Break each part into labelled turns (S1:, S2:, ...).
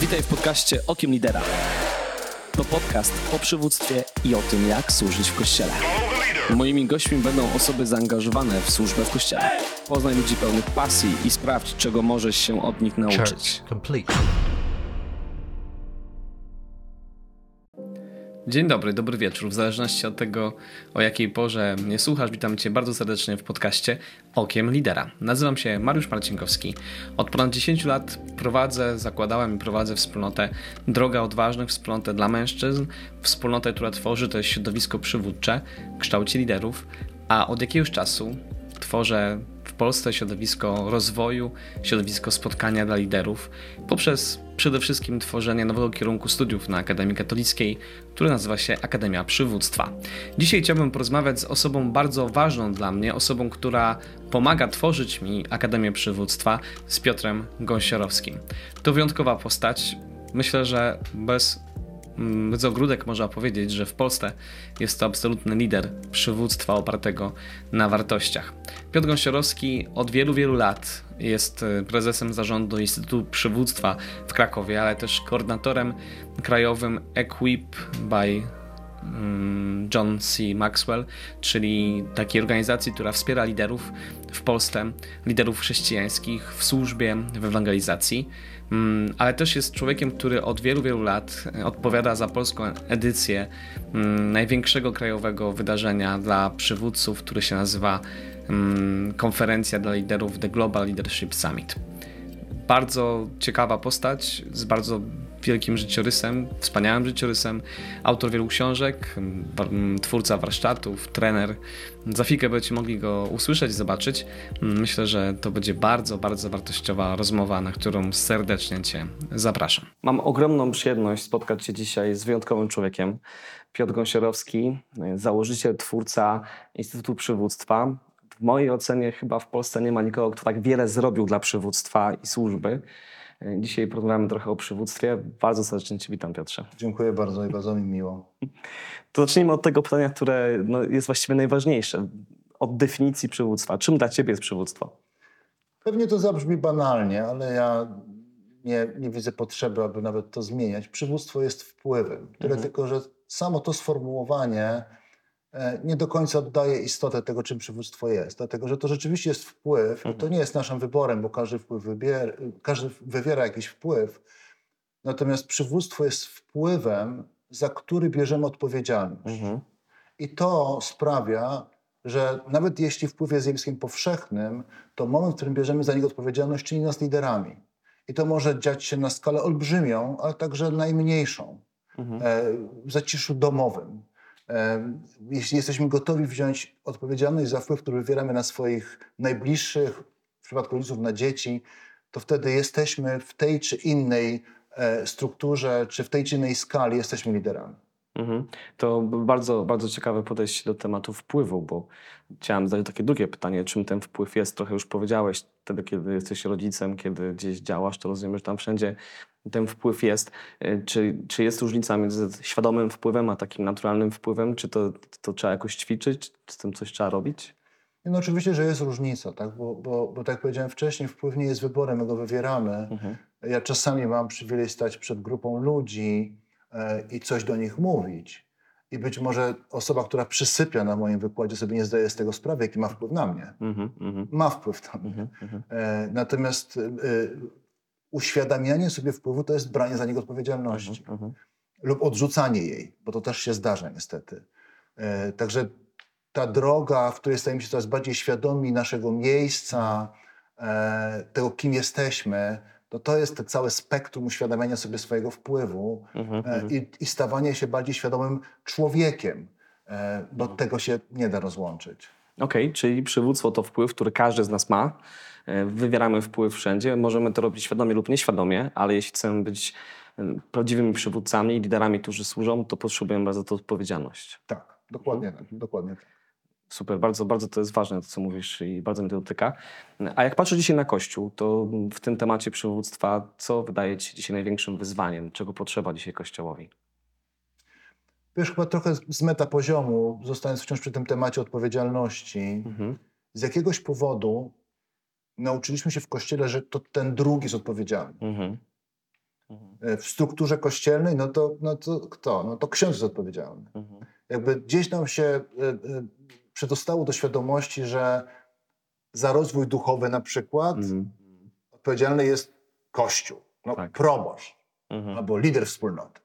S1: Witaj w podcaście Okiem Lidera. To podcast o przywództwie i o tym, jak służyć w Kościele. Moimi gośćmi będą osoby zaangażowane w służbę w Kościele. Poznaj ludzi pełnych pasji i sprawdź, czego możesz się od nich nauczyć.
S2: Church
S1: Dzień dobry, dobry wieczór. W zależności od tego, o jakiej porze mnie słuchasz, witam Cię bardzo serdecznie w podcaście Okiem Lidera. Nazywam się Mariusz Marcinkowski. Od ponad 10 lat prowadzę, zakładałem i prowadzę wspólnotę Droga Odważnych, wspólnotę dla mężczyzn, wspólnotę, która tworzy to jest środowisko przywódcze, kształci liderów, a od jakiegoś czasu tworzę w Polsce środowisko rozwoju, środowisko spotkania dla liderów poprzez przede wszystkim tworzenie nowego kierunku studiów na Akademii Katolickiej, który nazywa się Akademia Przywództwa. Dzisiaj chciałbym porozmawiać z osobą bardzo ważną dla mnie, osobą, która pomaga tworzyć mi Akademię Przywództwa, z Piotrem Gąsiorowskim. To wyjątkowa postać. Myślę, że bez z ogródek można powiedzieć, że w Polsce jest to absolutny lider przywództwa opartego na wartościach. Piotr Gąsiorowski od wielu, wielu lat jest e, prezesem zarządu Instytutu Przywództwa w Krakowie, ale też koordynatorem krajowym Equip by mm, John C. Maxwell, czyli takiej organizacji, która wspiera liderów w Polsce, liderów chrześcijańskich w służbie, w ewangelizacji. Mm, ale też jest człowiekiem, który od wielu, wielu lat e, odpowiada za polską edycję mm, największego krajowego wydarzenia dla przywódców, który się nazywa mm, Konferencja dla Liderów The Global Leadership Summit. Bardzo ciekawa postać z bardzo wielkim życiorysem, wspaniałym życiorysem, autor wielu książek, twórca warsztatów, trener. Za chwilkę będziecie mogli go usłyszeć, zobaczyć. Myślę, że to będzie bardzo, bardzo wartościowa rozmowa, na którą serdecznie Cię zapraszam. Mam ogromną przyjemność spotkać się dzisiaj z wyjątkowym człowiekiem. Piotr Gąsiorowski, założyciel, twórca Instytutu Przywództwa. W mojej ocenie chyba w Polsce nie ma nikogo, kto tak wiele zrobił dla przywództwa i służby. Dzisiaj porozmawiamy trochę o przywództwie. Bardzo serdecznie Cię witam, Piotrze.
S3: Dziękuję bardzo i bardzo mi miło.
S1: To zacznijmy od tego pytania, które no, jest właściwie najważniejsze. Od definicji przywództwa. Czym dla Ciebie jest przywództwo?
S3: Pewnie to zabrzmi banalnie, ale ja nie, nie widzę potrzeby, aby nawet to zmieniać. Przywództwo jest wpływem. Tyle mhm. tylko, że samo to sformułowanie nie do końca oddaje istotę tego, czym przywództwo jest. Dlatego, że to rzeczywiście jest wpływ, mhm. to nie jest naszym wyborem, bo każdy, wpływ każdy wywiera jakiś wpływ. Natomiast przywództwo jest wpływem, za który bierzemy odpowiedzialność. Mhm. I to sprawia, że nawet jeśli wpływ jest zjawiskiem powszechnym, to moment, w którym bierzemy za niego odpowiedzialność, czyni nas liderami. I to może dziać się na skalę olbrzymią, ale także najmniejszą, mhm. E, w zaciszu domowym jeśli jesteśmy gotowi wziąć odpowiedzialność za wpływ, który wywieramy na swoich najbliższych, w przypadku rodziców na dzieci, to wtedy jesteśmy w tej czy innej e, strukturze, czy w tej czy innej skali jesteśmy liderami.
S1: Mhm. To bardzo, bardzo ciekawe podejście do tematu wpływu, bo chciałem zadać takie drugie pytanie, czym ten wpływ jest. Trochę już powiedziałeś, wtedy kiedy jesteś rodzicem, kiedy gdzieś działasz, to rozumiem, że tam wszędzie ten wpływ jest. E, czy, czy jest różnica między świadomym wpływem a takim naturalnym wpływem? Czy to, to trzeba jakoś ćwiczyć? Czy z tym coś trzeba robić?
S3: No oczywiście, że jest różnica, tak? bo, bo, bo tak jak powiedziałem wcześniej, wpływ nie jest wyborem, my go wywieramy. Mhm. Ja czasami mam przywilej stać przed grupą ludzi e, i coś do nich mówić. I być może osoba, która przysypia na moim wykładzie, sobie nie zdaje z tego sprawy, jaki ma wpływ na mnie. Mm -hmm. Ma wpływ na mnie. Mm -hmm. e, natomiast e, uświadamianie sobie wpływu to jest branie za niego odpowiedzialności uh -huh. lub odrzucanie jej, bo to też się zdarza niestety. E, także ta droga, w której stajemy się coraz bardziej świadomi naszego miejsca, e, tego, kim jesteśmy, to to jest to całe spektrum uświadamiania sobie swojego wpływu -huh. e, i, i stawanie się bardziej świadomym człowiekiem, e, bo -huh. tego się nie da rozłączyć.
S1: Okej, okay, czyli przywództwo to wpływ, który każdy z nas ma wywieramy wpływ wszędzie. Możemy to robić świadomie lub nieświadomie, ale jeśli chcemy być e, prawdziwymi przywódcami i liderami, którzy służą, to potrzebujemy bardzo to odpowiedzialność.
S3: Tak, dokładnie mhm. tak. Dokładnie tak.
S1: Super, bardzo, bardzo to jest ważne, to co mówisz i bardzo mnie to dotyka. A jak patrzę dzisiaj na Kościół, to w tym temacie przywództwa, co wydaje Ci się dzisiaj największym wyzwaniem? Czego potrzeba dzisiaj Kościołowi?
S3: Wiesz, chyba trochę z metapoziomu, zostając wciąż przy tym temacie odpowiedzialności, mhm. z jakiegoś powodu nauczyliśmy się w kościele, że to ten drugi jest odpowiedzialny. Mhm. E, W strukturze kościelnej, no to, no to kto? No to ksiądz jest odpowiedzialny.
S1: Mhm.
S3: Jakby gdzieś nam się e, e, przedostało do świadomości, że za rozwój duchowy na przykład
S1: Mhm.
S3: odpowiedzialny jest Kościół, no,
S1: Tak.
S3: proboszcz
S1: Mhm.
S3: albo lider wspólnoty.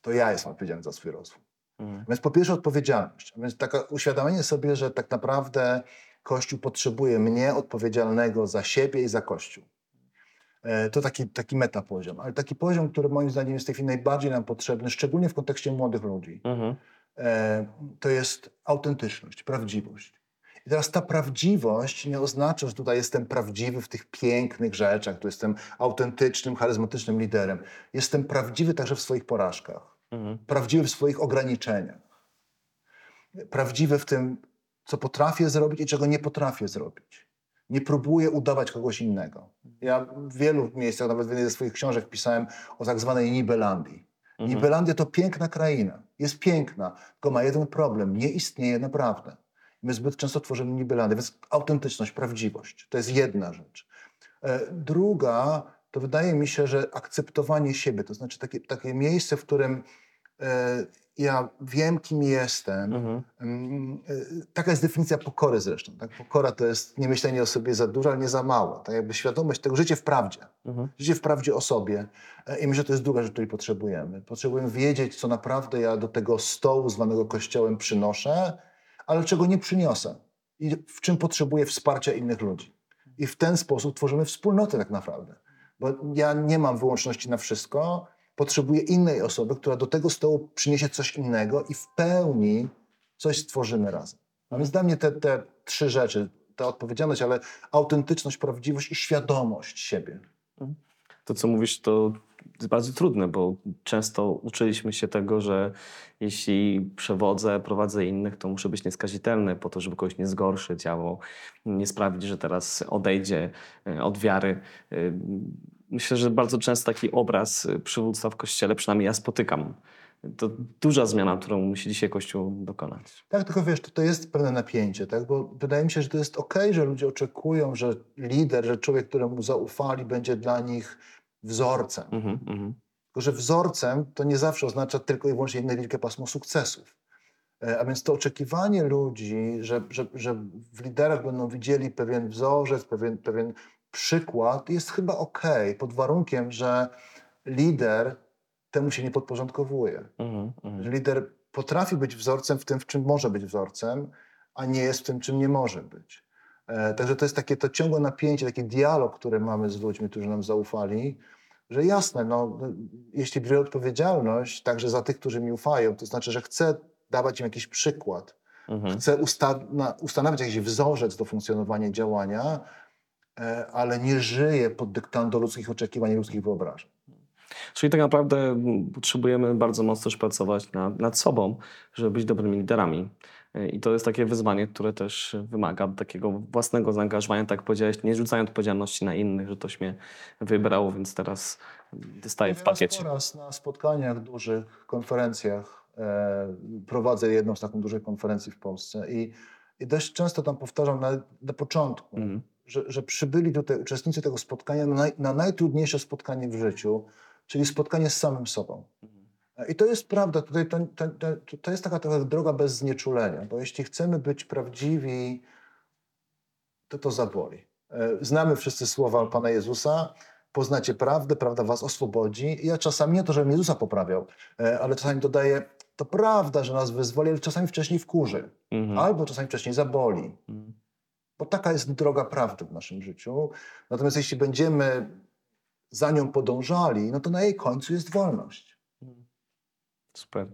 S3: To ja jestem odpowiedzialny za swój rozwój.
S1: Mhm.
S3: Więc po pierwsze odpowiedzialność. A więc takie uświadomienie sobie, że tak naprawdę Kościół potrzebuje mnie odpowiedzialnego za siebie i za Kościół. E, To taki, taki metapoziom. Ale taki poziom, który moim zdaniem jest w tej chwili najbardziej nam potrzebny, szczególnie w kontekście młodych ludzi,
S1: Mhm.
S3: e, to jest autentyczność, prawdziwość. I teraz ta prawdziwość nie oznacza, że tutaj jestem prawdziwy w tych pięknych rzeczach, tu jestem autentycznym, charyzmatycznym liderem. Jestem prawdziwy także w swoich porażkach
S1: Mhm.
S3: prawdziwy w swoich ograniczeniach. Prawdziwy w tym, co potrafię zrobić i czego nie potrafię zrobić. Nie próbuję udawać kogoś innego. Ja w wielu miejscach, nawet w jednej ze swoich książek pisałem o tak zwanej Nibelandii.
S1: Mhm.
S3: Nibelandia to piękna kraina. Jest piękna, tylko ma jeden problem. Nie istnieje naprawdę. My zbyt często tworzymy Nibelandię, więc autentyczność, prawdziwość. To jest jedna rzecz. E, Druga, to wydaje mi się, że akceptowanie siebie, to znaczy takie, takie miejsce, w którym e, ja wiem, kim jestem.
S1: Mhm.
S3: Mm, e, Taka jest definicja pokory zresztą. Tak? Pokora to jest nie myślenie o sobie za dużo, ale nie za mało. Tak jakby świadomość tego, życie w prawdzie.
S1: Mhm.
S3: Życie w prawdzie o sobie. E, I myślę, że to jest druga rzecz, której potrzebujemy. Potrzebujemy wiedzieć, co naprawdę ja do tego stołu zwanego kościołem przynoszę, ale czego nie przyniosę. I w czym potrzebuję wsparcia innych ludzi. I w ten sposób tworzymy wspólnotę tak naprawdę. Bo ja nie mam wyłączności na wszystko. Potrzebuję innej osoby, która do tego stołu przyniesie coś innego i w pełni coś stworzymy razem. A więc dla mnie te, te trzy rzeczy, ta odpowiedzialność, ale autentyczność, prawdziwość i świadomość siebie.
S1: To, co mówisz, to jest bardzo trudne, bo często uczyliśmy się tego, że jeśli przewodzę, prowadzę innych, to muszę być nieskazitelny po to, żeby kogoś nie zgorszyć albo nie sprawić, że teraz odejdzie e, od wiary. Myślę, że bardzo często taki obraz e, przywództwa w kościele, przynajmniej ja spotykam. To duża zmiana, którą musi dzisiaj Kościół dokonać.
S3: Tak, tylko wiesz, to, to jest pewne napięcie, tak? bo wydaje mi się, że to jest okej, że ludzie oczekują, że lider, że człowiek, któremu zaufali, będzie dla nich wzorcem.
S1: Mhm, mhm.
S3: Tylko, że wzorcem to nie zawsze oznacza tylko i wyłącznie jedno wielkie pasmo sukcesów. E, A więc to oczekiwanie ludzi, że, że, że w liderach będą widzieli pewien wzorzec, pewien, pewien przykład, jest chyba okej, pod warunkiem, że lider temu się nie podporządkowuje.
S1: Mhm,
S3: Że
S1: mhm.
S3: lider potrafi być wzorcem w tym, w czym może być wzorcem, a nie jest w tym, czym nie może być. E, także to jest takie to ciągłe napięcie, taki dialog, który mamy z ludźmi, którzy nam zaufali, że jasne, no, jeśli biorę odpowiedzialność także za tych, którzy mi ufają, to znaczy, że chcę dawać im jakiś przykład,
S1: Mhm.
S3: chcę usta na, ustanawiać jakiś wzorzec do funkcjonowania, działania, ale nie żyję pod dyktando ludzkich oczekiwań i ludzkich wyobrażeń.
S1: Czyli tak naprawdę mm, potrzebujemy bardzo mocno też pracować nad, nad sobą, żeby być dobrymi liderami. Y, I to jest takie wyzwanie, które też wymaga takiego własnego zaangażowania, tak jak powiedziałeś, nie rzucania odpowiedzialności na innych, że ktoś mnie wybrał, więc teraz dostaję w pakiecie.
S3: po raz na spotkaniach dużych, konferencjach e, prowadzę jedną z taką dużych konferencji w Polsce i, i dość często tam powtarzam na, na początku,
S1: Mhm.
S3: Że, że przybyli tutaj uczestnicy tego spotkania na, naj, na najtrudniejsze spotkanie w życiu, czyli spotkanie z samym sobą. E, I to jest prawda, tutaj to, to, to, to jest taka trochę droga bez znieczulenia, bo jeśli chcemy być prawdziwi, to to zaboli. E, Znamy wszyscy słowa Pana Jezusa, poznacie prawdę, prawda was oswobodzi. Ja czasami nie to, żebym Jezusa poprawiał, e, ale czasami dodaję, to prawda, że nas wyzwoli, ale czasami wcześniej wkurzy,
S1: Mhm.
S3: albo czasami wcześniej zaboli.
S1: Mhm.
S3: Bo taka jest droga prawdy w naszym życiu. Natomiast jeśli będziemy za nią podążali, no to na jej końcu jest wolność.
S1: Super.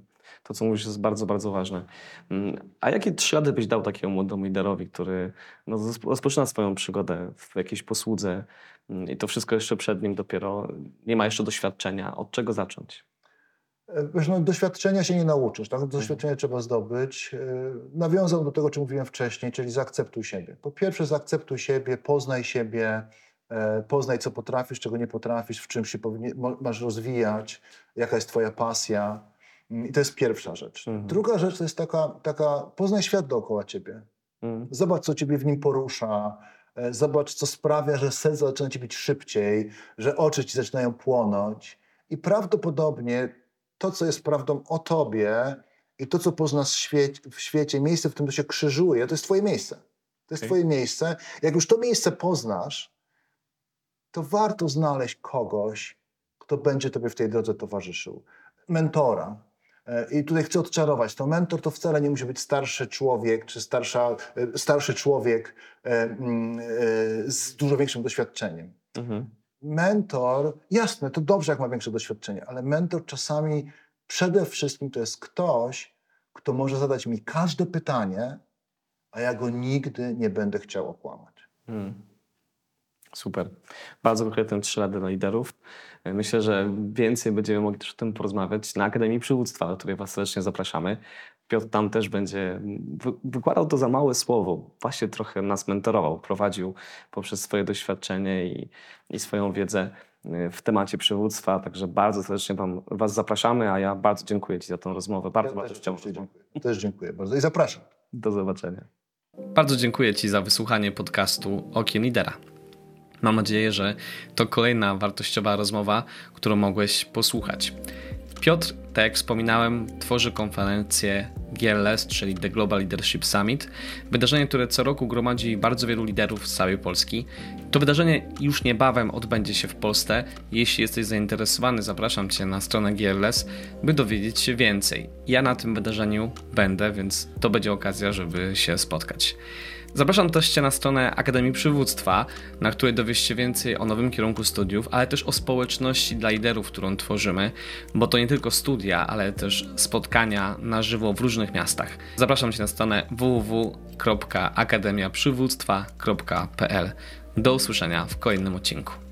S1: To, co mówisz, jest bardzo, bardzo ważne. Mm, A jakie trzy rady byś dał takiemu młodemu liderowi, który no, rozpoczyna swoją przygodę w jakiejś posłudze mm, i to wszystko jeszcze przed nim dopiero, nie ma jeszcze doświadczenia. Od czego zacząć?
S3: Wiesz, no, doświadczenia się nie nauczysz, tak? Doświadczenia trzeba zdobyć. E, Nawiązał do tego, o czym mówiłem wcześniej, czyli zaakceptuj siebie. Po pierwsze, zaakceptuj siebie, poznaj siebie, e, poznaj, co potrafisz, czego nie potrafisz, w czym się powinien, masz rozwijać, jaka jest twoja pasja. Mm, I to jest pierwsza rzecz.
S1: Mhm.
S3: Druga rzecz to jest taka, taka, poznaj świat dookoła ciebie.
S1: Mm.
S3: Zobacz, co ciebie w nim porusza, E, Zobacz, co sprawia, że serce zaczyna ci bić szybciej, że oczy ci zaczynają płonąć. I prawdopodobnie to, co jest prawdą o tobie i to, co poznasz w świecie, w świecie miejsce, w którym to się krzyżuje, to jest twoje miejsce. To jest
S2: Okej.
S3: twoje miejsce. Jak już to miejsce poznasz, to warto znaleźć kogoś, kto będzie tobie w tej drodze towarzyszył. Mentora. E, I tutaj chcę odczarować. To mentor to wcale nie musi być starszy człowiek, czy starsza, e, starszy człowiek e, mm, z dużo większym doświadczeniem.
S2: Mhm.
S3: Mentor, jasne, to dobrze, jak ma większe doświadczenie, ale mentor czasami przede wszystkim to jest ktoś, kto może zadać mi każde pytanie, a ja go nigdy nie będę chciał okłamać.
S2: Mm. Super. Bardzo konkretne trzy rady dla liderów. Myślę, że więcej będziemy mogli też o tym porozmawiać na Akademii Przywództwa, do której Was serdecznie zapraszamy. Piotr tam też będzie wy- wykładał to za małe słowo. Właśnie trochę nas mentorował, prowadził poprzez swoje doświadczenie i, i swoją wiedzę y, w temacie przywództwa. Także bardzo serdecznie wam, Was zapraszamy, a ja bardzo dziękuję Ci za tę rozmowę. Bardzo,
S3: Ja
S2: bardzo
S3: też,
S2: chciałbym.
S3: dziękuję. też dziękuję bardzo i zapraszam.
S2: Do zobaczenia.
S1: Bardzo dziękuję Ci za wysłuchanie podcastu Okiem Lidera. Mam nadzieję, że to kolejna wartościowa rozmowa, którą mogłeś posłuchać. Piotr, tak jak wspominałem, tworzy konferencję GLS, czyli The Global Leadership Summit. Wydarzenie, które co roku gromadzi bardzo wielu liderów z całej Polski. To wydarzenie już niebawem odbędzie się w Polsce. Jeśli jesteś zainteresowany, zapraszam Cię na stronę GLS, by dowiedzieć się więcej. Ja na tym wydarzeniu będę, więc to będzie okazja, żeby się spotkać. Zapraszam też Cię na stronę Akademii Przywództwa, na której dowiesz się więcej o nowym kierunku studiów, ale też o społeczności dla liderów, którą tworzymy, bo to nie tylko ale też spotkania na żywo w różnych miastach. Zapraszam Cię na stronę www.akademiaprzywództwa.pl. Do usłyszenia w kolejnym odcinku.